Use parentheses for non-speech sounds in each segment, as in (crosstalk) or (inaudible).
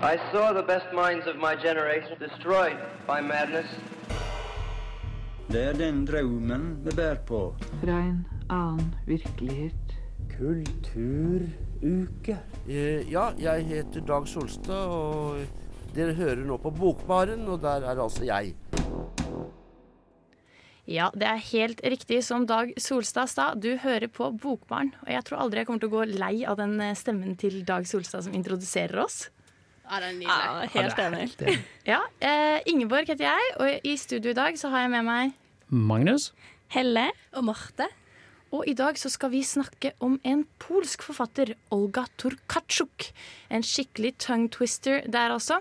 I saw the best minds of my generation destroyed by madness. Det er den drømmen vi bærer på. Fra en annen virkelighet. Kulturuke. Eh, Ja, jeg heter Dag Solstad, og dere hører nå på Bokbaren, og der er altså jeg. Ja, det er helt riktig som Dag Solstad sa. Du hører på Bokbaren. Og jeg tror aldri jeg kommer til å gå lei av den eh, stemmen til Dag Solstad som introduserer oss. Ja, det er nydelig. Ja, helt enig. Ja, eh, Ingeborg heter jeg, og i studio i dag så har jeg med meg Magnus? Helle. Og Marte. Og i dag så skal vi snakke om en polsk forfatter, Olga Turkatsjuk. En skikkelig tongue twister der også.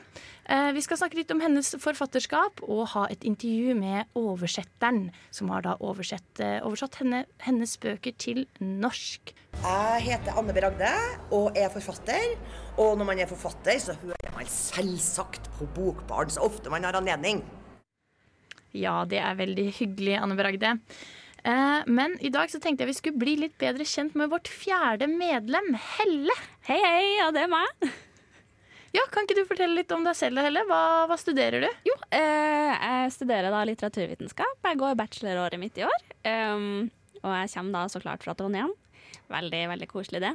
Eh, vi skal snakke litt om hennes forfatterskap og ha et intervju med oversetteren, som har da oversett, eh, oversatt henne, hennes bøker til norsk. Jeg heter Anne B. Ragde og er forfatter. Og når man er forfatter, så hører man selvsagt på Bokbarn så ofte man har anledning. Ja, det er veldig hyggelig, Anne Bragde. Eh, men i dag så tenkte jeg vi skulle bli litt bedre kjent med vårt fjerde medlem, Helle. Hei, hei, ja, det er meg. Ja, Kan ikke du fortelle litt om deg selv, Helle? Hva, hva studerer du? Jo, eh, jeg studerer da litteraturvitenskap. Jeg går bacheloråret mitt i år. Um, og jeg kommer da så klart fra Trondheim. Veldig, veldig koselig det.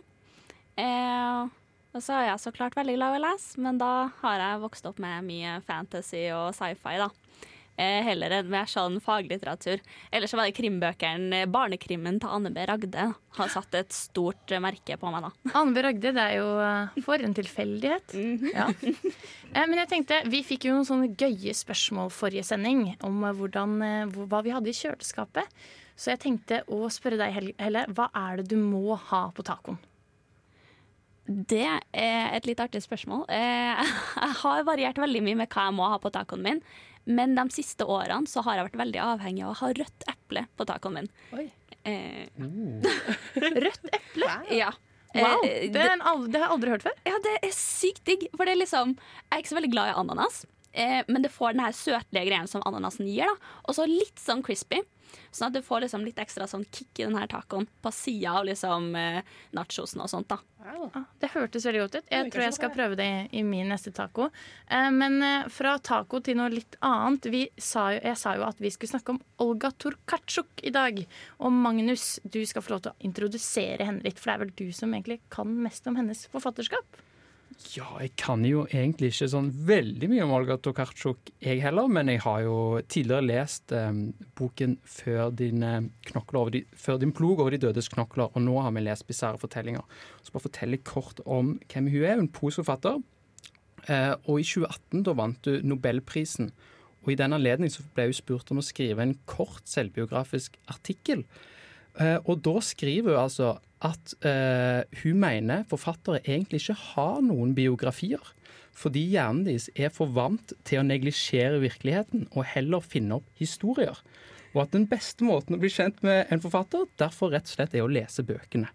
Eh, og så er jeg så klart veldig glad i å lese, men da har jeg vokst opp med mye fantasy og sci-fi, da. Eh, heller enn mer sånn faglitteratur. Ellers så var det krimbøkene, barnekrimmen til Anne B. Ragde, har satt et stort eh, merke på meg, da. Anne B. Ragde, det er jo eh, for en tilfeldighet. ja. Eh, Men jeg tenkte, vi fikk jo noen sånne gøye spørsmål forrige sending om eh, hvordan, eh, hva vi hadde i kjøleskapet. Så jeg tenkte å spørre deg, Helle, hva er det du må ha på tacoen? Det er et litt artig spørsmål. Eh, (laughs) Jeg har variert veldig mye med hva jeg må ha på tacoen min. Men de siste årene så har jeg vært veldig avhengig av å ha rødt eple på tacoen min. Oi. Eh, (laughs) Rødt eple? ja. Wow, Eh, det, er en, al- det har jeg aldri hørt før. Ja, det er sykt digg. For det er liksom Jeg er ikke så veldig glad i ananas. Eh, men det får den her søtlige greien som ananasen gir. da Og så litt sånn crispy. Sånn at du får liksom litt ekstra sånn kick i denne tacoen på sida av liksom eh, nachosen og sånt. da Ah, Det hørtes veldig godt ut. Jeg tror jeg skal prøve det i, i min neste taco. Eh, men eh, fra taco til noe litt annet. Vi sa jo, jeg sa jo at vi skulle snakke om Olga Torkatsjuk i dag. Og Magnus, du skal få lov til å introdusere henne litt, for det er vel du som egentlig kan mest om hennes forfatterskap? Ja, jeg kan jo egentlig ikke sånn veldig mye om Olga Tokarczuk, jeg heller, men jeg har jo tidligere lest eh, boken før din, eh, de, før din plog over de dødes knokler, og nå har vi lest bisarre fortellinger. Så bare fortelle kort om hvem hun er. Hun er posforfatter. Eh, og i 2018 da vant du Nobelprisen. Og i den anledning så ble hun spurt om å skrive en kort selvbiografisk artikkel. Eh, og da skriver hun altså at eh, hun mener forfattere egentlig ikke har noen biografier. Fordi hjernen deres er for vant til å neglisjere virkeligheten og heller finne opp historier. Og at den beste måten å bli kjent med en forfatter derfor rett og slett er å lese bøkene.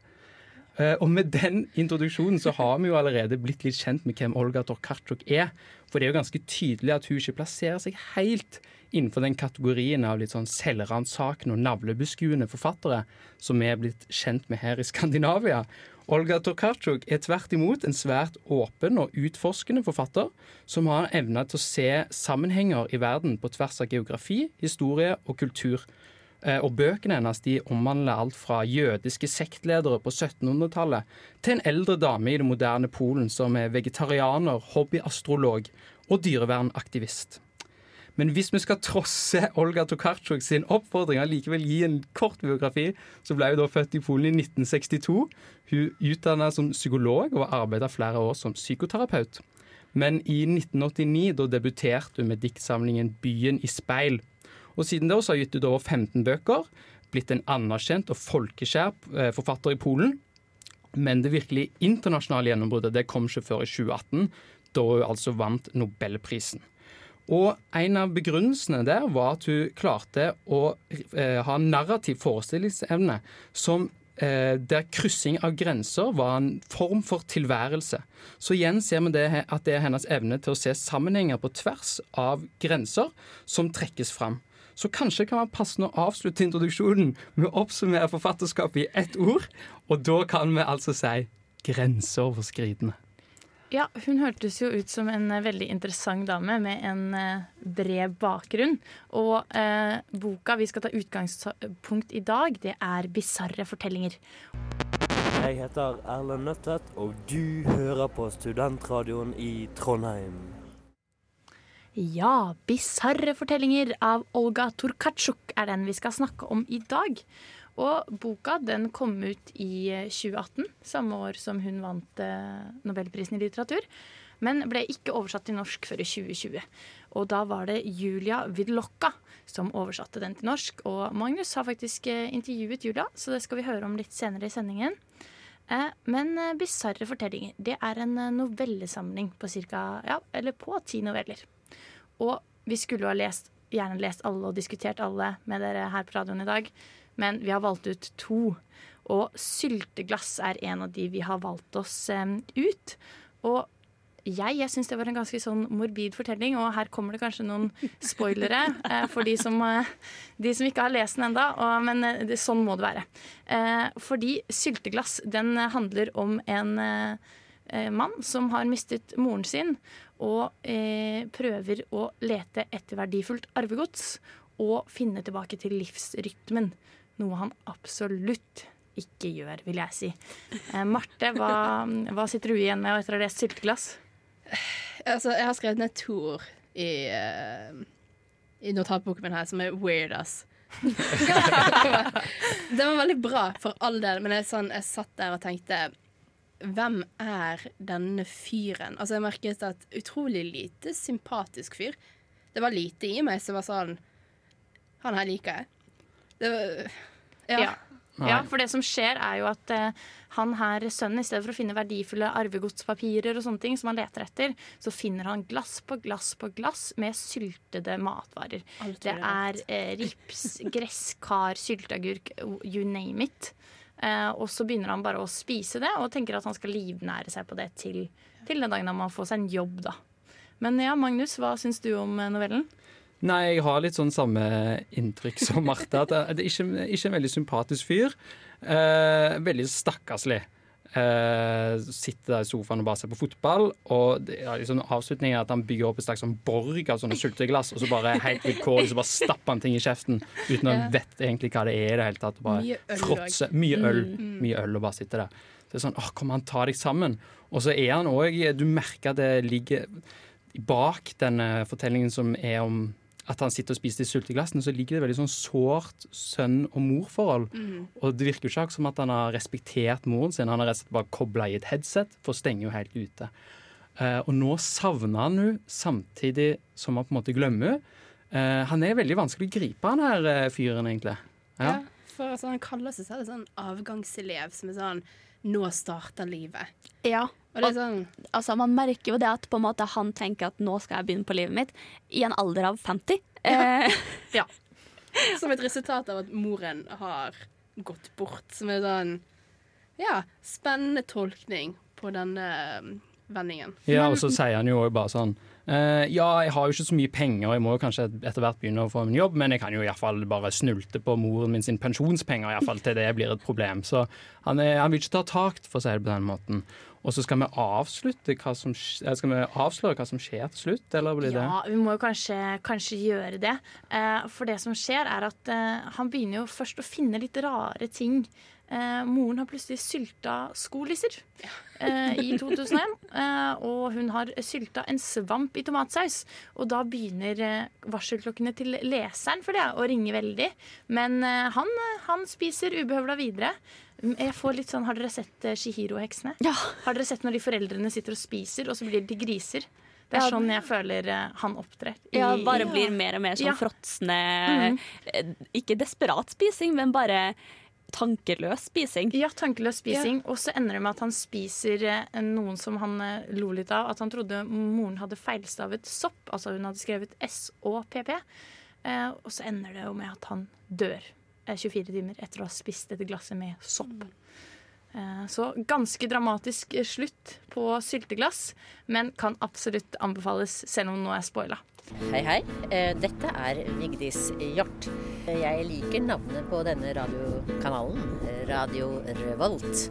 Eh, og med den introduksjonen så har vi jo allerede blitt litt kjent med hvem Olga Torkarczuk er. For det er jo ganske tydelig at hun ikke plasserer seg helt innenfor den kategorien av litt sånn selvransakende og navlebeskuende forfattere som vi er blitt kjent med her i Skandinavia. Olga Tokarczuk er tvert imot en svært åpen og utforskende forfatter som har evne til å se sammenhenger i verden på tvers av geografi, historie og kultur. Eh, Og bøkene hennes de omhandler alt fra jødiske sektledere på 1700-tallet til en eldre dame i det moderne Polen som er vegetarianer, hobbyastrolog og dyrevernaktivist. Men hvis vi skal trosse Olga Tokarczuk sin oppfordring og likevel gi en kort biografi, så ble hun da født i Polen i 1962. Hun utdanna som psykolog og arbeida flere år som psykoterapeut. Men i 1989 da debuterte hun med diktsamlingen 'Byen i speil'. Og siden da har hun gitt ut over 15 bøker, blitt en anerkjent og folkeskjær eh, forfatter i Polen. Men det virkelig internasjonale gjennombruddet det kom ikke før i 2018, da hun altså vant Nobelprisen. Og en av begrunnelsene der var at hun klarte å eh, ha en narrativ forestillingsevne som eh, der kryssing av grenser var en form for tilværelse. Så igjen ser vi det, at det er hennes evne til å se sammenhenger på tvers av grenser som trekkes fram. Så kanskje kan man passende å avslutte introduksjonen med å oppsummere forfatterskapet i ett ord. Og da kan vi altså si grenseoverskridende. Ja, hun hørtes jo ut som en eh, veldig interessant dame med en eh, bred bakgrunn. Og eh, boka vi skal ta utgangspunkt i dag, det er 'Bisarre fortellinger'. Jeg heter Erlend Nøttet, og du hører på Studentradioen i Trondheim. Ja, 'Bisarre fortellinger' av Olga Torkatsjuk er den vi skal snakke om i dag. Og boka den kom ut i eh, 2018, samme år som hun vant eh, Nobelprisen i litteratur. Men ble ikke oversatt til norsk før i 2020. Og da var det Julia Vidlokka som oversatte den til norsk. Og Magnus har faktisk eh, intervjuet Julia, så det skal vi høre om litt senere i sendingen. Eh, Men eh, 'Bisarre fortellinger' det er en eh, novellesamling på cirka, ja, eller på ti noveller. Og vi skulle jo ha lest, gjerne lest alle og diskutert alle med dere her på radioen i dag, men vi har valgt ut to. Og 'Sylteglass' er en av de vi har valgt oss eh, ut. Og jeg, jeg syns det var en ganske sånn morbid fortelling, og her kommer det kanskje noen spoilere (laughs) eh, for de som, eh, de som ikke har lest den ennå, men eh, det, sånn må det være. Eh, fordi 'Sylteglass' den handler om en eh, mann som har mistet moren sin, og eh, prøver å lete etter verdifullt arvegods og finne tilbake til livsrytmen. Noe han absolutt ikke gjør, vil jeg si. Eh, Marte, hva, hva sitter du igjen med etter å ha lest 'Sylteglass'? Altså, jeg har skrevet ned to ord i, uh, i notatboken min her, som er weird, ass. (laughs) det var veldig bra, for all del, men jeg, sånn, jeg satt der og tenkte Hvem er denne fyren? Altså, jeg merket at utrolig lite sympatisk fyr. Det var lite i meg som var sånn Han her liker jeg. Det var Ja. Ja. Ja, for det som skjer er jo at eh, han her, sønnen, i stedet for å finne verdifulle arvegodspapirer og sånne ting som han leter etter, så finner han glass på glass på glass med syltede matvarer. Det er eh, rips, (laughs) gresskar, sylteagurk, you name it. Eh, og så begynner han bare å spise det og tenker at han skal livnære seg på det til, til den dagen han må få seg en jobb, da. Men ja, Magnus, hva syns du om eh, novellen? Nei, jeg har litt sånn samme inntrykk som Marte. At det det er ikke, ikke en veldig sympatisk fyr. Eh, veldig stakkarslig. Eh, sitter der i sofaen og bare ser på fotball. Og det, er liksom, avslutningen er at han bygger opp et slags sånn borg av sånne sylteglass, og så bare helt vilkårlig så bare stapper han ting i kjeften uten å Ja. vite egentlig hva det er i det hele tatt. Bare Mye øl fråtse. Mye øl. Mm. Mye øl og bare sitter der. Så det er sånn, åh, kom han ta deg sammen. Og så er han òg Du merker at det ligger bak denne fortellingen som er om at han sitter og spiser de sulteglassene, så ligger det veldig sånn sårt sønn- og morforhold. Mm. Og det virker jo ikke som at han har respektert moren sin. Han har rett og slett bare kobla i et headset, for å stenge jo helt ute. Uh, og nå savner han henne samtidig som han på en måte glemmer henne. Uh, han er veldig vanskelig å gripe, han her uh, fyren, egentlig. Ja, for altså, han kaller seg selv sånn avgangselev som er sånn Nå starter livet. Ja. Og sånn Altså, man merker jo det at på en måte han tenker at nå skal jeg begynne på livet mitt, i en alder av 50. Ja (laughs) (laughs) Som et resultat av at moren har gått bort. Som er sånn Ja, spennende tolkning på denne um, vendingen. Ja, og så sier han jo bare sånn eh, Ja, jeg har jo ikke så mye penger, jeg må jo kanskje etter hvert begynne å få en jobb, men jeg kan jo i hvert fall bare snulte på moren min sin pensjonspenger, i hvert fall til det blir et problem. Så han, er, han vil ikke ta tak, for å si det på den måten. Og så skal vi avslutte hva som, eh, skal vi avsløre hva som skjer til slutt, eller blir det Ja, vi må jo kanskje, kanskje gjøre det. Eh, for det som skjer, er at eh, han begynner jo først å finne litt rare ting. Eh, moren har plutselig sylta skolisser eh, i 2001. eh, og hun har sylta en svamp i tomatsaus. Og da begynner eh, varselklokkene til leseren for det å ringe veldig. Men eh, han, han spiser ubehøvla videre. Jeg får litt sånn, Har dere sett eh, Shihiro-heksene? Har dere sett når de foreldrene sitter og spiser, og så blir de griser? Det er sånn jeg føler han opptrer. i- ja, bare blir mer og mer sånn Ja. fråtsende mm -hmm. Ikke desperat spising, men bare tankeløs spising. Ja, tankeløs spising. Og så ender det med at han spiser eh, noen som han eh, lo litt av. At han trodde moren hadde feilstavet sopp. Altså hun hadde skrevet S-O-P-P. Eh, og så ender det jo med at han dør eh, 24 timer etter å ha spist dette glasset med sopp. Eh, så ganske dramatisk eh, slutt på sylteglass, men kan absolutt anbefales, selv om nå er spoila. Hei, hei. Eh, Dette er Vigdis Hjort. Jeg liker navnet på denne radiokanalen, Radio Revolt.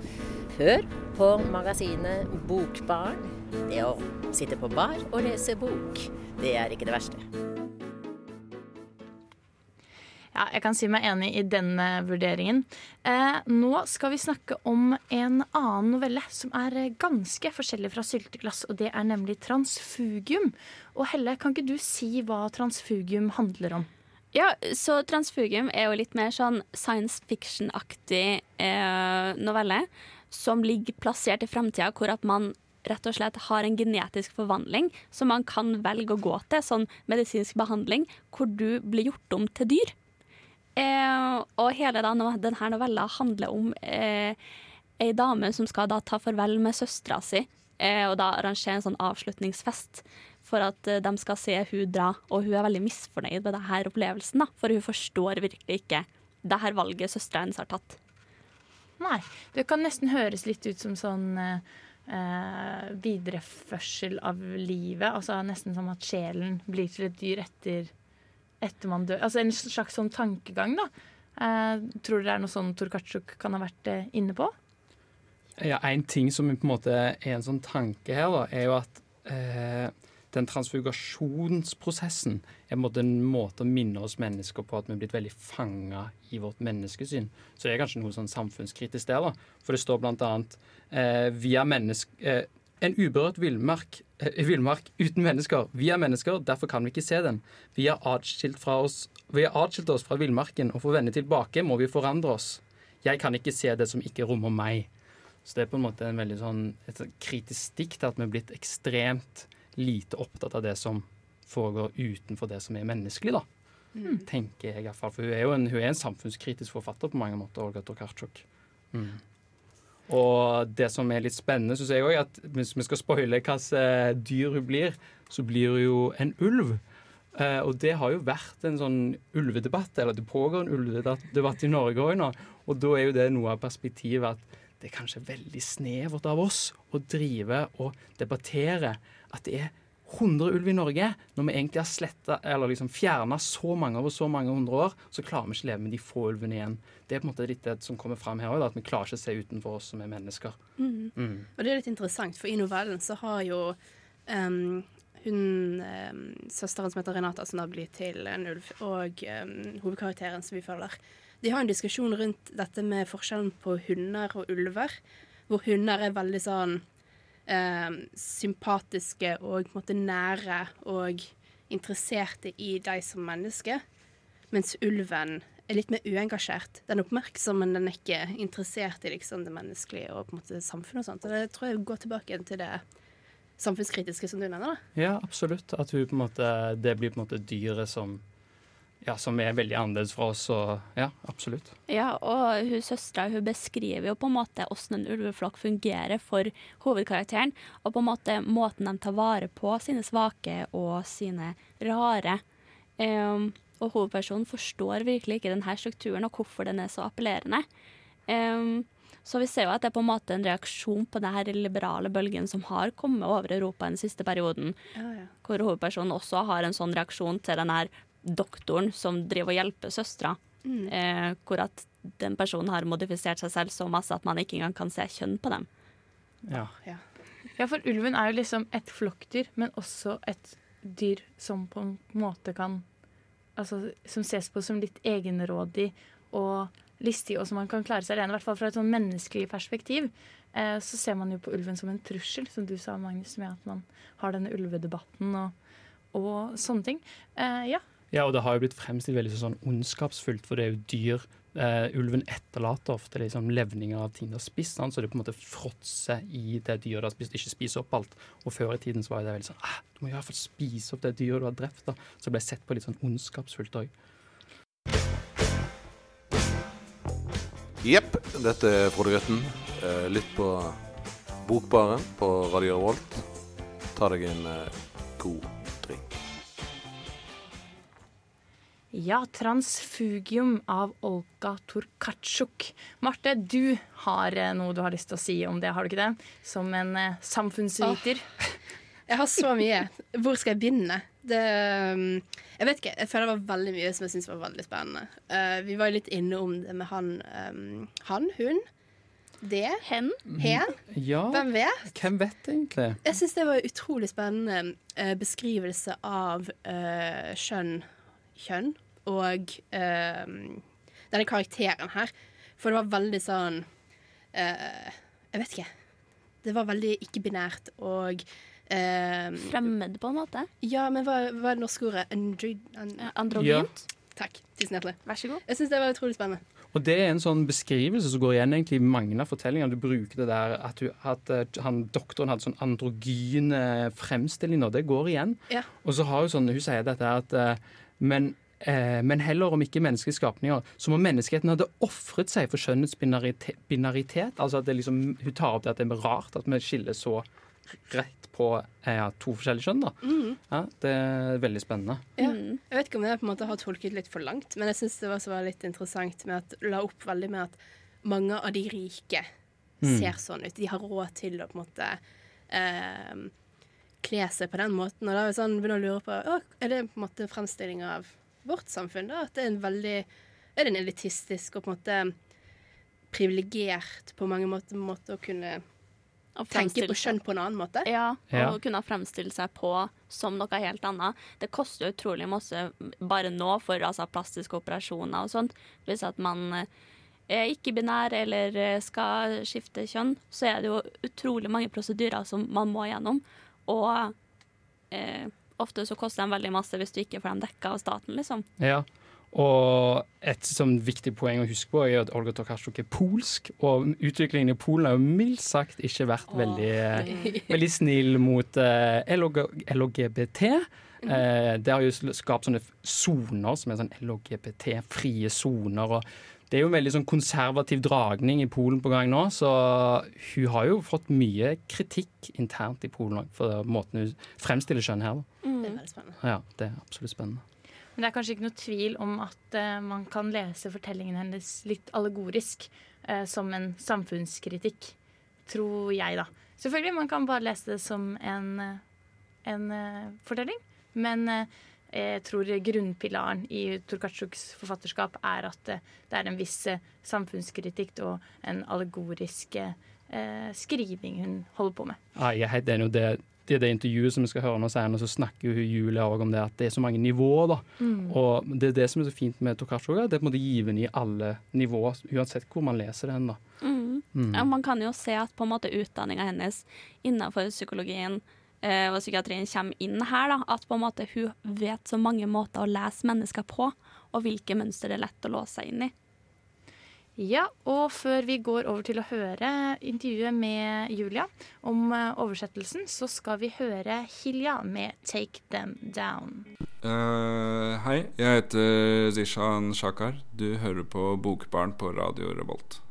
Hør på magasinet Bokbarn Det å sitte på bar og lese bok, det er ikke det verste. Ja, jeg kan si meg enig i den eh, vurderingen. Eh, nå skal vi snakke om en annen novelle som er eh, ganske forskjellig fra Sylteglass, og det er nemlig Transfugium. Og Helle, kan ikke du si hva Transfugium handler om? Ja, så Transfugium er jo litt mer sånn science fiction-aktig eh, novelle. Som ligger plassert i framtida, hvor at man rett og slett har en genetisk forvandling som man kan velge å gå til, sånn medisinsk behandling, hvor du blir gjort om til dyr. Eh, og hele da, denne novella handler om eh, ei dame som skal da ta farvel med søstera si, eh, og da arrangere en sånn avslutningsfest for at eh, de skal se hun dra. Og hun er veldig misfornøyd med denne opplevelsen, da, for hun forstår virkelig ikke det her valget søstera hennes har tatt. Nei, det kan nesten høres litt ut som sånn eh, videreførsel av livet. Altså nesten som at sjelen blir til et dyr etter, etter man dør. Altså en slags sånn tankegang, da. Eh, tror du det er noe sånn Torkatsjuk kan ha vært eh, inne på? Ja, En ting som på en måte er en sånn tanke her, da, er jo at eh, den transfugasjonsprosessen er en måte å minne oss mennesker på at vi er blitt veldig fanga i vårt menneskesyn. Så det er kanskje noe sånn samfunnskritisk der, da. For det står annet eh, via menneske... Eh, en uberørt eh, villmark uten mennesker. Vi er mennesker, derfor kan vi ikke se den. Vi har atskilt, atskilt oss fra villmarken, og for å vende tilbake må vi forandre oss. Jeg kan ikke se det som ikke rommer meg. Så det er på en måte en veldig sånn, et sånn kritisk stikk til at vi er blitt ekstremt lite opptatt av det som foregår utenfor det som er menneskelig, da. Mm. Tenker jeg iallfall. For hun er jo en, hun er en samfunnskritisk forfatter på mange måter, Olga Tokarczuk. Mm. Og det som er litt spennende, syns jeg òg, at hvis vi skal spoile hvilket dyr hun blir, så blir hun jo en ulv. Eh, og det har jo vært en sånn ulvedebatt, eller det pågår en ulvedebatt i Norge òg nå. Og da er jo det noe av perspektivet at det er kanskje veldig snevert av oss å drive og debattere at det er 100 ulv i Norge, når vi egentlig har sletta eller liksom fjerna så mange over så mange hundre år, så klarer vi ikke å leve med de få ulvene igjen. Det er på en måte litt det som kommer fram her òg, at vi klarer ikke å se utenfor oss som er mennesker. Mm. Mm. Og det er litt interessant, for i novellen så har jo um, hun um, søsteren som heter Renata, som da blir til en ulv, og um, hovedkarakteren som vi følger, de har en diskusjon rundt dette med forskjellen på hunder og ulver, hvor hunder er veldig sånn eh, sympatiske og på en måte nære og interesserte i deg som menneske, mens ulven er litt mer uengasjert. Den er oppmerksom, men den er ikke interessert i liksom, det menneskelige og på en måte samfunnet og sånt. Og det tror jeg går tilbake til det samfunnskritiske som du nevner. da. Ja, absolutt. At hun måte, det blir på en måte dyret som ja, som er veldig annerledes fra oss. Og, ja, absolutt. Ja, og hun søstera hun beskriver jo på en måte hvordan en ulveflokk fungerer for hovedkarakteren. Og på en måte måten de tar vare på sine svake og sine rare. Um, og hovedpersonen forstår virkelig ikke denne strukturen og hvorfor den er så appellerende. Um, så vi ser jo at det er på en måte en reaksjon på denne liberale bølgen som har kommet over Europa den siste perioden. Ja, ja. Hvor hovedpersonen også har en sånn reaksjon til den her doktoren som driver og hjelper søstera. Mm. Eh, hvor at den personen har modifisert seg selv så masse at man ikke engang kan se kjønn på dem. Ja. Ja. Ja, for ulven er jo liksom et flokkdyr, men også et dyr som på en måte kan Altså som ses på som litt egenrådig og listig, og som man kan klare seg alene. I hvert fall fra et sånn menneskelig perspektiv. Eh, så ser man jo på ulven som en trussel, som du sa, Magnus, med at man har denne ulvedebatten og, og sånne ting. Eh, ja. Ja, og det har jo blitt fremstilt veldig sånn ondskapsfullt, for det er jo dyr. Uh, ulven etterlater ofte liksom levninger av ting de har spist, så det på en måte fråtser i det dyret de har spist, ikke spiser opp alt. Og før i tiden så var det veldig sånn ah, Du må i hvert fall spise opp det dyret du har drept. da. Så det ble sett på litt sånn ondskapsfullt òg. Jepp, dette er Frode Grøtten. Eh, Lytt på Bokbaren på Radio Revolt. Ta deg en eh, god Ja, 'Transfugium' av Olga Torkatsjuk. Marte, du har eh, noe du har lyst til å si om det, har du ikke det? Som en eh, samfunnsviter. Jeg har så mye. Hvor skal jeg begynne? Det, um, jeg vet ikke. Jeg føler det var veldig mye som jeg syntes var veldig spennende. Uh, vi var jo litt inne om det med han, um, han hun. Det? Hen? Hen? Ja, Hvem vet? hvem vet egentlig? Jeg syns det var en utrolig spennende eh, beskrivelse av uh, kjønn, kjønn og eh, denne karakteren her. For det var veldig sånn eh, Jeg vet ikke. Det var veldig ikke-binært og eh, Fremmed, på en måte. Ja, men hva, hva er det norske ordet? Andro, an, Androgynt? Takk. Tusen hjertelig. Vær så god. Jeg syns det var utrolig spennende. Og det er en sånn beskrivelse som går igjen egentlig i mange av fortellingene. Du bruker det der at, du, at eh, han, doktoren hadde sånn androgyne fremstillinger. Det går igjen. Ja. Og så har hun sånn, hun sier dette at eh, men, eh, men heller om ikke menneskelige skapninger, som om menneskeheten hadde ofret seg for skjønnets binaritet. binaritet. Altså at det liksom, hun tar opp det at det er rart at vi skiller så rett på eh, to forskjellige kjønn. da. Mm. Ja, det er veldig spennende. Ja. Jeg vet ikke om jeg på en måte har tolket litt for langt, men jeg syns det var litt interessant med at la opp veldig med at mange av de rike Mm. ser sånn ut. De har råd til å på en måte eh, kle seg på den måten. Og da er vi sånn, begynner å lure på å, Er det på en måte fremstilling av vårt samfunn? da? At det er en veldig Er det en elitistisk og på en måte privilegert på mange måter, måte å kunne Å tenke på kjønn på en annen måte? Ja, Ja. og kunne fremstille seg på som noe helt annet. Det koster utrolig masse bare nå for altså, plastiske operasjoner og sånt. Hvis at man eh, er ikke-binær eller eh, skal skifte kjønn, så er det jo utrolig mange prosedyrer som man må gjennom. Og eh, ofte så koster de veldig masse hvis du ikke får dem dekka av staten, liksom. Ja, og et sånn viktig poeng å huske på er at Olga Tokarczuk er polsk, og utviklingen i Polen har jo mildt sagt ikke vært veldig, eh, (laughs) veldig snill mot uh, LHGBT. LGBT. Eh, det har jo skapt sånne soner som er sånn LGBT-frie soner. og det er jo en veldig sånn konservativ dragning i Polen på gang nå, så hun har jo fått mye kritikk internt i Polen for måten hun fremstiller kjønn her. Mm. Det er veldig spennende. Ja, det er absolutt spennende. Men det er kanskje ikke noe tvil om at uh, man kan lese fortellingen hennes litt allegorisk uh, som en samfunnskritikk. Tror jeg, da. Selvfølgelig, man kan bare lese det som en, eh, en uh, fortelling. Men eh, jeg tror grunnpilaren i Torkatsjuks forfatterskap er at eh, det er en viss eh, samfunnskritikk og en allegorisk eh, skriving hun holder på med. Ja, jeg er helt enig. det, det, det intervjuet som vi skal høre nå senere, så snakker jo Julia også om det at det er så mange nivåer. da. Mm. Og det er det som er så fint med Tokarczuk, det er på en måte givende i alle nivåer, uansett hvor man leser den. da. Mm. Mm. Ja, man kan jo se at på en måte utdanninga hennes innenfor psykologien eh, og psykiatrien kommer inn her. da, At på en måte hun vet så mange måter å lese mennesker på, og hvilke mønster det er lett å låse seg inn i. Ja, og før vi går over til å høre intervjuet med Julia om eh, oversettelsen, så skal vi høre Hilja med 'Take Them Down'. Uh, hei, jeg heter Zishan Shakar. Du hører på Bokbarn på Radio Revolt.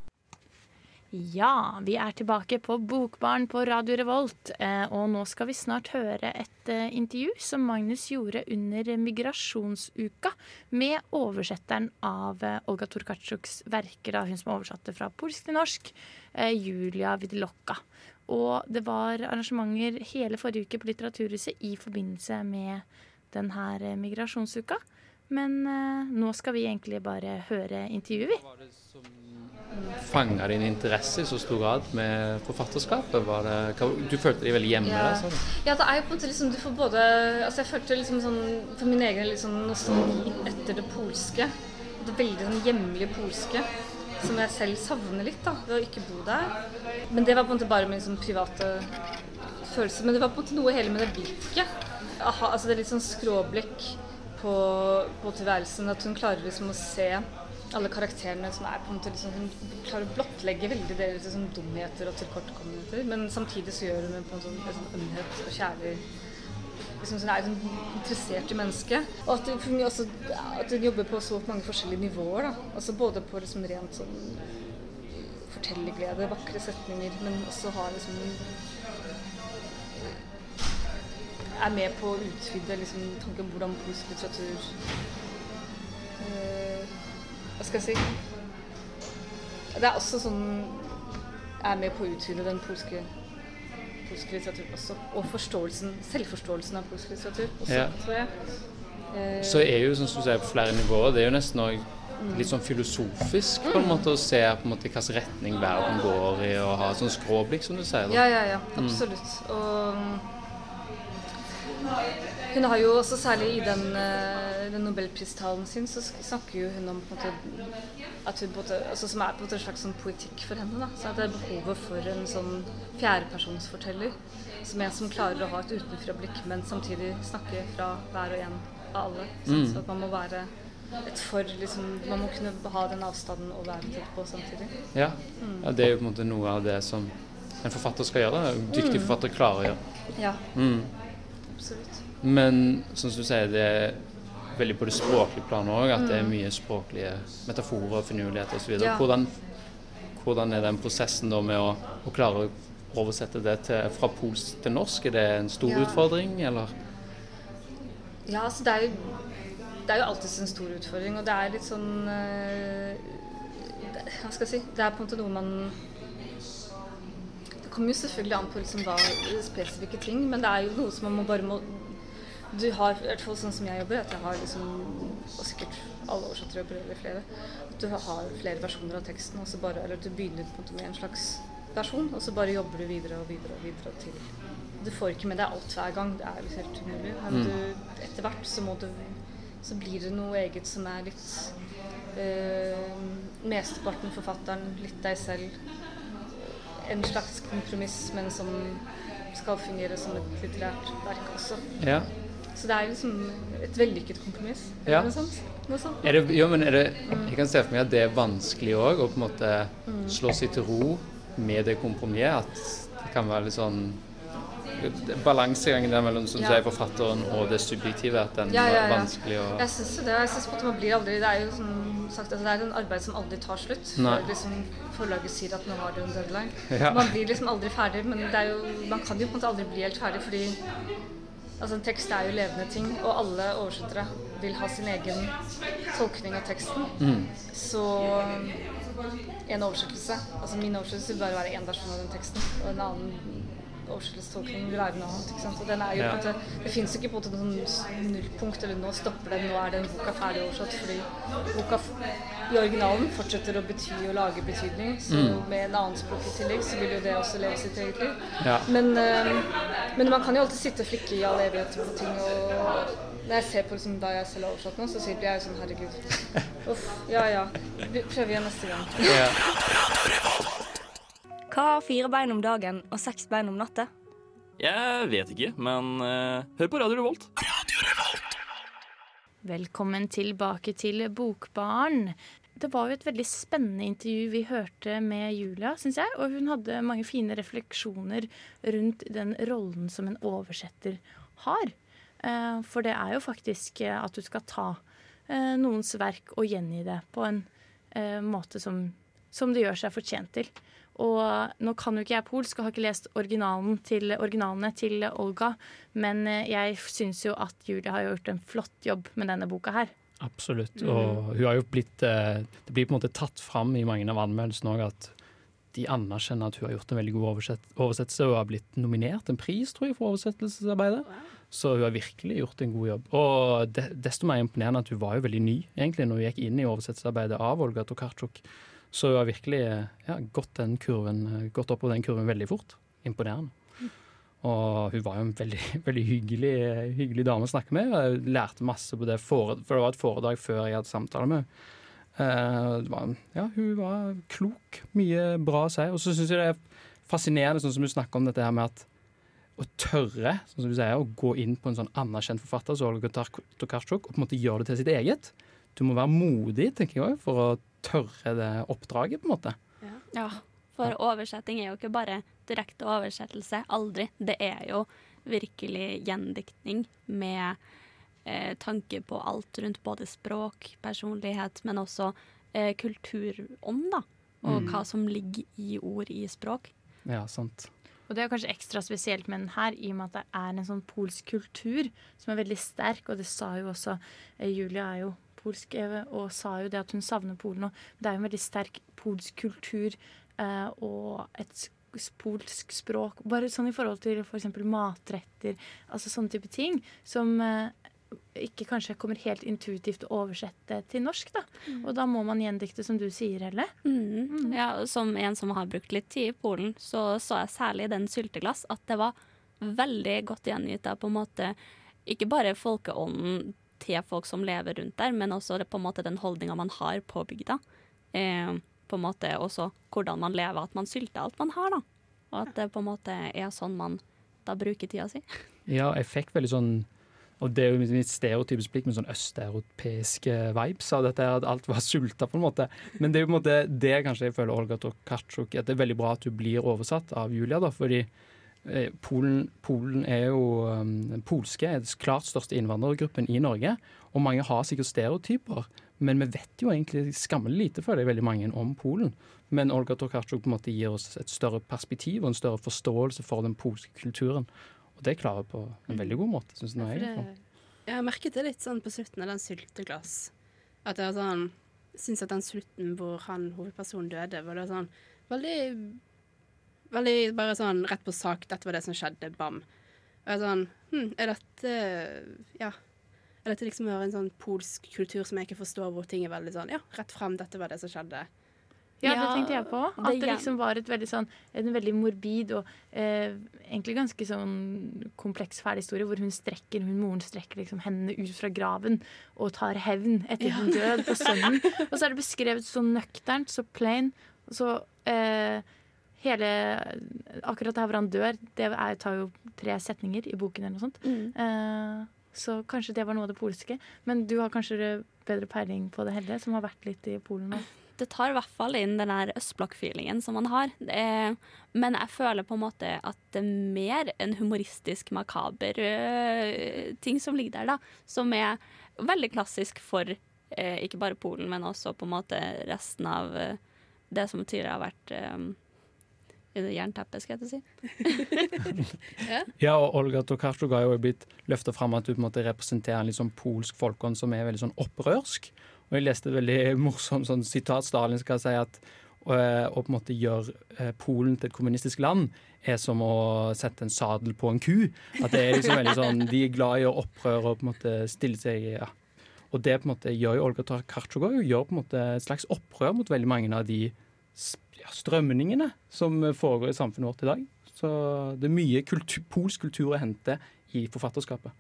Ja, vi er tilbake på Bokbarn på Radio Revolt, eh, og nå skal vi snart høre et eh, intervju som Magnus gjorde under migrasjonsuka med oversetteren av eh, Olga Torkatsjuks verker, da, hun som oversatte fra polsk til norsk, Julia Vidlokka. Og det var arrangementer hele forrige uke på Litteraturhuset i forbindelse med denne migrasjonsuka. Men eh, nå skal vi egentlig bare høre intervjuet, vi. Fanga din interesse i så stor grad med forfatterskapet? Var det, hva, du følte deg veldig hjemme Ja. der? Ja, det er jo på en måte liksom Du får både Altså, jeg følte liksom sånn For min egen sånn nostalgi etter det polske. Det veldig sånn hjemlige polske. Som jeg selv savner litt, da, ved å ikke bo der. Men det var på en måte bare min sånn private følelse. Men det var på en måte noe hele med det blikket. Aha, altså det er litt sånn skråblikk på, på tilværelsen. At hun klarer liksom å se alle karakterene som er på en måte liksom, Hun klarer å blottlegge veldig deres liksom, dumheter og tilkortkommenheter, men samtidig så gjør hun det på en sånn, en sånn ømhet og kjærlig liksom, Hun er liksom, interessert i mennesket. Og at, hun, også, at hun jobber på så mange forskjellige nivåer. Da. Altså Både på liksom, rent sånn fortellerglede, vakre setninger, men også har liksom Er med på å utvide liksom, tanken om hvordan polsk litteratur uh, Hva skal jeg si Det er også sånn Er med på å utvide den polske polske litteratur også. Og forståelsen, selvforståelsen av polsk litteratur også, Ja. tror jeg. Uh, Så er jo, som du sier, på flere nivåer. Det er jo nesten òg litt sånn filosofisk på en måte, å se på en måte hvilken retning verden går i, og ha sånn skråblikk, som du sier. da. Ja, ja, ja. Mm. Absolutt. Og hun har jo også særlig i den, eh, den nobelpristalen sin, så snakker jo hun om måte, at hun måte, altså, som er på en måte en slags sånn poetikk for henne. Da. Så at det er behovet for en sånn fjerdepersonsforteller. Som en som klarer å ha et utenfra-blikk, men samtidig snakke fra hver og en av alle. Mm. Så at man må være et for liksom, Man må kunne ha den avstanden og være tett på samtidig. Ja. Mm. ja, det er jo på en måte noe av det som en forfatter skal gjøre. En dyktig Mm. forfatter klarer å gjøre. Ja. Mm. Absolutt. Men som du sier, det er veldig på det språklige planet òg, at det er Mm. mye språklige metaforer, og finurligheter osv. Ja. Hvordan, hvordan er den prosessen da med å, å klare å oversette det til, fra polsk til norsk? Er det en stor Ja. utfordring, eller? Ja, altså det er jo, det er jo alltid en stor utfordring, og det er litt sånn eh, det, Hva skal jeg si? Det er på en måte noe man Det kommer jo selvfølgelig an på liksom hva spesifikke ting, men det er jo noe som man må bare må Du har, i hvert fall sånn som jeg jobber, at jeg har liksom Og sikkert alle oversettere jobber, eller flere. At du har flere versjoner av teksten, og så bare Eller du begynner på en måte med en slags versjon, og så bare jobber du videre og videre og videre til Du får ikke med deg alt hver gang, det er jo helt umulig. Men Mm. du, etter hvert så må du Så blir det noe eget som er litt øh, Mesteparten forfatteren, litt deg selv. En slags kompromiss, men som skal fungere som et litterært verk også. Ja. Så det er liksom et vellykket kompromiss. Ja. Noe sånt. Noe sånt. Er det, jo, men er det, jeg kan se for meg at det er vanskelig òg, å på en måte Mm. slå seg til ro med det kompromisset. At det kan være litt sånn Balansegangen der mellom som Ja. sier, forfatteren og det subjektive, at den Ja, ja, er ja. vanskelig å Jeg syns det. Jeg måte man blir aldri Det er jo som sagt altså det er en arbeid som aldri tar slutt. For Før liksom forlaget sier at nå har du en deadline. Man blir liksom aldri ferdig, men det er jo, man kan jo på en måte aldri bli helt ferdig fordi altså en tekst er jo levende ting, og alle oversettere vil ha sin egen tolkning av teksten. Mm. Så en oversettelse Altså min oversettelse vil bare være én versjon av den teksten, og en annen oversettelsestolkning vil være noe annet. Ikke sant? Og den er jo Ja. på en måte, det fins ikke på en måte noen nullpunkt, eller nå stopper den, nå er den boka ferdig oversatt. Fordi boka i originalen fortsetter å bety og lage betydning. Så Mm. med en annen språk i tillegg, så vil jo det også leve sitt eget liv. Ja. Men, eh, men man kan jo alltid sitte og flikke i all evighet på ting. og når jeg ser på liksom, da jeg selv har oversatt nå, så sier- jeg jo sånn herregud. (laughs) Uff, ja ja. Prøver igjen neste gang. (laughs) Hva har fire bein om dagen og seks bein om natta? Jeg vet ikke, men uh, hør på Radio Revolt. Radio Revolt. Velkommen tilbake til Bokbaren. Det var jo et veldig spennende intervju vi hørte med Julia, syns jeg. Og hun hadde mange fine refleksjoner rundt den rollen som en oversetter har. Eh, For det er jo faktisk eh, at du skal ta eh, noens verk og gjengi det på en eh, måte som, som det gjør seg fortjent til. Og nå kan jo ikke jeg polsk og har ikke lest originalen til, originalene til Olga, men eh, jeg syns jo at Julie har gjort en flott jobb med denne boka her. Absolutt. Mm. Og hun har jo blitt eh, Det blir på en måte tatt fram i mange av anmeldelsene òg at de anerkjenner at hun har gjort en veldig god oversettelse og har blitt nominert en pris, tror jeg, for oversettelsesarbeidet. Så hun har virkelig gjort en god jobb. Og desto mer imponerende at hun var jo veldig ny egentlig når hun gikk inn i oversettelsesarbeidet av Olga Tokarczuk. Så hun har virkelig ja, gått, den kurven, gått oppover den kurven veldig fort. Imponerende. Og hun var jo en veldig, (laughs) veldig hyggelig, hyggelig dame å snakke med. Jeg lærte masse på det, for det var et foredrag før jeg hadde samtale med henne. Eh, var, ja, hun var klok. Mye bra å si. Og så syns jeg det er fascinerende, sånn som du snakker om dette her med at å tørre sånn som du sier, å gå inn på en sånn anerkjent forfatter som Olga Tokarczuk og på en måte gjøre det til sitt eget. Du må være modig, tenker jeg, også, for å tørre det oppdraget, på en måte. Ja, for oversetting er jo ikke bare direkte oversettelse. Aldri. Det er jo virkelig gjendiktning med eh, tanke på alt rundt både språk, personlighet, men også eh, kulturånd, da. Og Mm. hva som ligger i ord i språk. Ja, sant. Og det er kanskje ekstra spesielt med den her, i og med at det er en sånn polsk kultur som er veldig sterk. Og det sa jo også eh, Julia er jo polsk eh, og sa jo det at hun savner Polen. Og det er jo en veldig sterk polsk kultur eh, og et polsk språk. Bare sånn i forhold til f.eks. matretter, altså sånne type ting. Som, eh, ikke kanskje kommer helt intuitivt å oversette til norsk. da. Mm. Og da må man gjendikte, som du sier, Helle. Mm. Ja, som en som har brukt litt tid i Polen, så så jeg særlig i den sylteglass at det var veldig godt gjengitt av på en måte ikke bare folkeånden til folk som lever rundt der, men også på en måte den holdninga man har på bygda. Eh, på en måte også hvordan man lever, at man sylter alt man har, da. Og at det på en måte er sånn man da bruker tida si. (laughs) Ja, jeg fikk veldig sånn og det er jo mitt stereotypisk blikk med sånn østeuropeiske vibes av dette, at alt var sulta, på en måte. Men det er jo på en måte det kanskje jeg føler Olga Tokarczuk at det er veldig bra at hun blir oversatt av Julia, da, fordi Polen, Polen er jo um, Den polske er den klart største innvandrergruppen i Norge, og mange har sikkert stereotyper. Men vi vet jo egentlig skammelig lite, føler jeg, veldig mange om Polen. Men Olga Tokarczuk på en måte gir oss et større perspektiv og en større forståelse for den polske kulturen. Og det klarer jeg på en veldig god måte, syns jeg. Det, jeg har merket det litt sånn på slutten av den sylteglass. At jeg sånn, syns at den slutten hvor han hovedpersonen døde, var det sånn veldig Veldig bare sånn rett på sak. Dette var det som skjedde. Bam. Og jeg er sånn hm, Er dette Ja. Er dette liksom en sånn polsk kultur som jeg ikke forstår, hvor ting er veldig sånn Ja, rett frem. Dette var det som skjedde. Ja, det tenkte jeg på. det At det liksom var et veldig sånn, en veldig morbid og eh, egentlig ganske sånn kompleks fæl historie, hvor hun strekker, hun moren strekker liksom hendene ut fra graven og tar hevn etter Ja. død på sønnen. Og så er det beskrevet så nøkternt, så plain. Så eh, hele Akkurat der hvor han dør, det er, tar jo tre setninger i boken eller noe sånt. Eh, så kanskje det var noe av det polske. Men du har kanskje bedre peiling på det, Helle, som har vært litt i Polen nå? det tar i hvert fall inn den der østblokk-feelingen som man har. Det, men jeg føler på en måte at det er mer en humoristisk, makaber uh, ting som ligger der, da. Som er veldig klassisk for uh, ikke bare Polen, men også på en måte resten av det som tidligere har vært jernteppet, skal jeg til å si. (laughs) Ja, og Olga Tokarczuk har jo blitt løfta fram at du på en måte representerer en litt sånn polsk folkeånd som er veldig sånn opprørsk. Og jeg leste et veldig morsomt sånn sitat Stalin skal si at øh, å på en måte gjøre øh, Polen til et kommunistisk land er som å sette en sadel på en ku. At det er liksom veldig sånn, De er glad i å gjøre opprør og på en måte stille seg ja. Og det på en måte gjør jo Olga Tokarczuk òg. Hun gjør på en måte et slags opprør mot veldig mange av de ja, strømningene som foregår i samfunnet vårt i dag. Så det er mye kultur, polsk kultur å hente i forfatterskapet.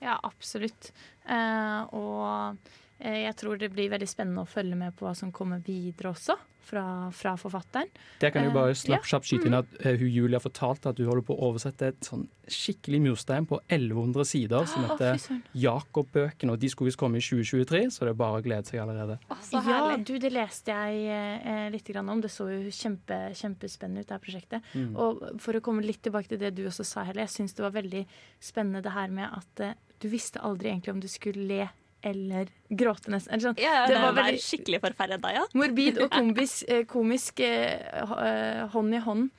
Ja, absolutt. Eh, og jeg tror det blir veldig spennende å følge med på hva som kommer videre også, fra, fra forfatteren. Det kan jeg jo bare Eh, slapp kjapt skyte inn at eh, hun Julia fortalte at hun holder på å oversette et sånn skikkelig murstein på 1100 sider som heter. Jakob-bøkene. Og de skulle visst komme i 2023, så det er bare å glede seg allerede. ja, du, det leste jeg eh, litt grann om. Det så jo kjempe, kjempespennende ut, det her prosjektet. Mm. Og for å komme litt tilbake til det du også sa, Helle. Jeg syns det var veldig spennende det her med at eh, du visste aldri egentlig om du skulle le eller gråte nesten. Eller sånn. Ja, det det var var veldig skikkelig forferda, ja. morbid og (laughs) komisk, eh, komisk eh, eh, hånd i hånd.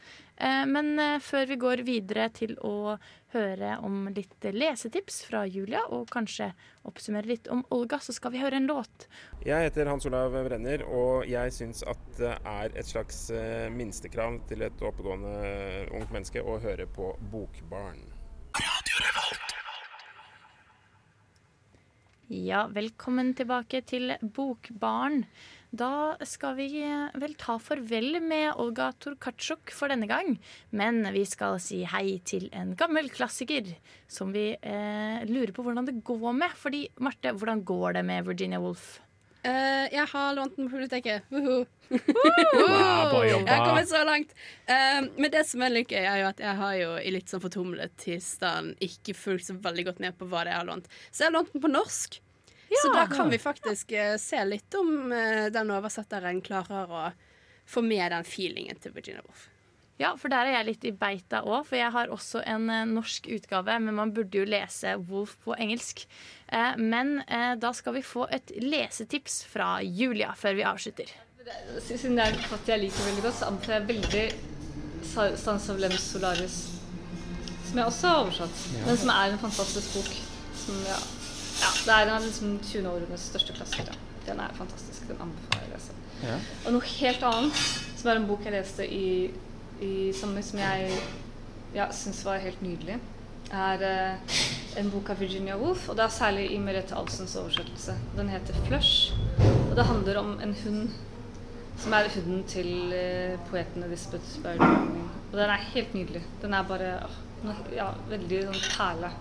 Eh, Men før vi går videre til å høre om litt lesetips fra Julia, og kanskje oppsummere litt om Olga, så skal vi høre en låt. Jeg heter Hans Olav Brenner, og jeg syns at det er et slags minstekrav til et oppegående ungt menneske å høre på Bokbarn. Ja, velkommen tilbake til Bokbarn. Da skal vi vel ta farvel med Olga Torkatsjuk for denne gang. Men vi skal si hei til en gammel klassiker som vi eh, lurer på hvordan det går med. Fordi, Marte, hvordan går det med Virginia Woolf? Uh, jeg har lånt den på biblioteket. Woohoo. bra jobba. Jeg har kommet så langt. Eh, men det som er litt gøy, er jo at jeg har jo i litt sånn fortumlet tilstand ikke fulgt så veldig godt med på hva det er jeg har lånt. Så jeg har lånt den på norsk. Så da kan vi faktisk uh, se litt om uh, den oversetteren klarer å få med den feelingen til Virginia Woolf. Ja, for der er jeg litt i beita òg, for jeg har også en uh, norsk utgave. Men man burde jo lese Wolf på engelsk. Eh, men da skal vi få et lesetips fra Julia før vi avslutter. Siden det er en katt jeg liker veldig godt, så anbefaler jeg veldig Stans of Lems Solaris. Som jeg også har oversatt, Ja. men som er en fantastisk bok. Som, ja, ja, det er en av liksom 20 årenes største klassikere. Den er fantastisk. Den anbefaler jeg å lese. Ja. Og noe helt annet, som er en bok jeg leste i, i sommer, som jeg ja, syns var helt nydelig, er eh, en bok av Virginia Woolf, og det er særlig i Merete Alsens oversettelse. Den heter 'Flush', og det handler om en hund som er hunden til eh, poeten Elisabeth Barry. Og den er helt nydelig. Den er bare ja, veldig sånn perle.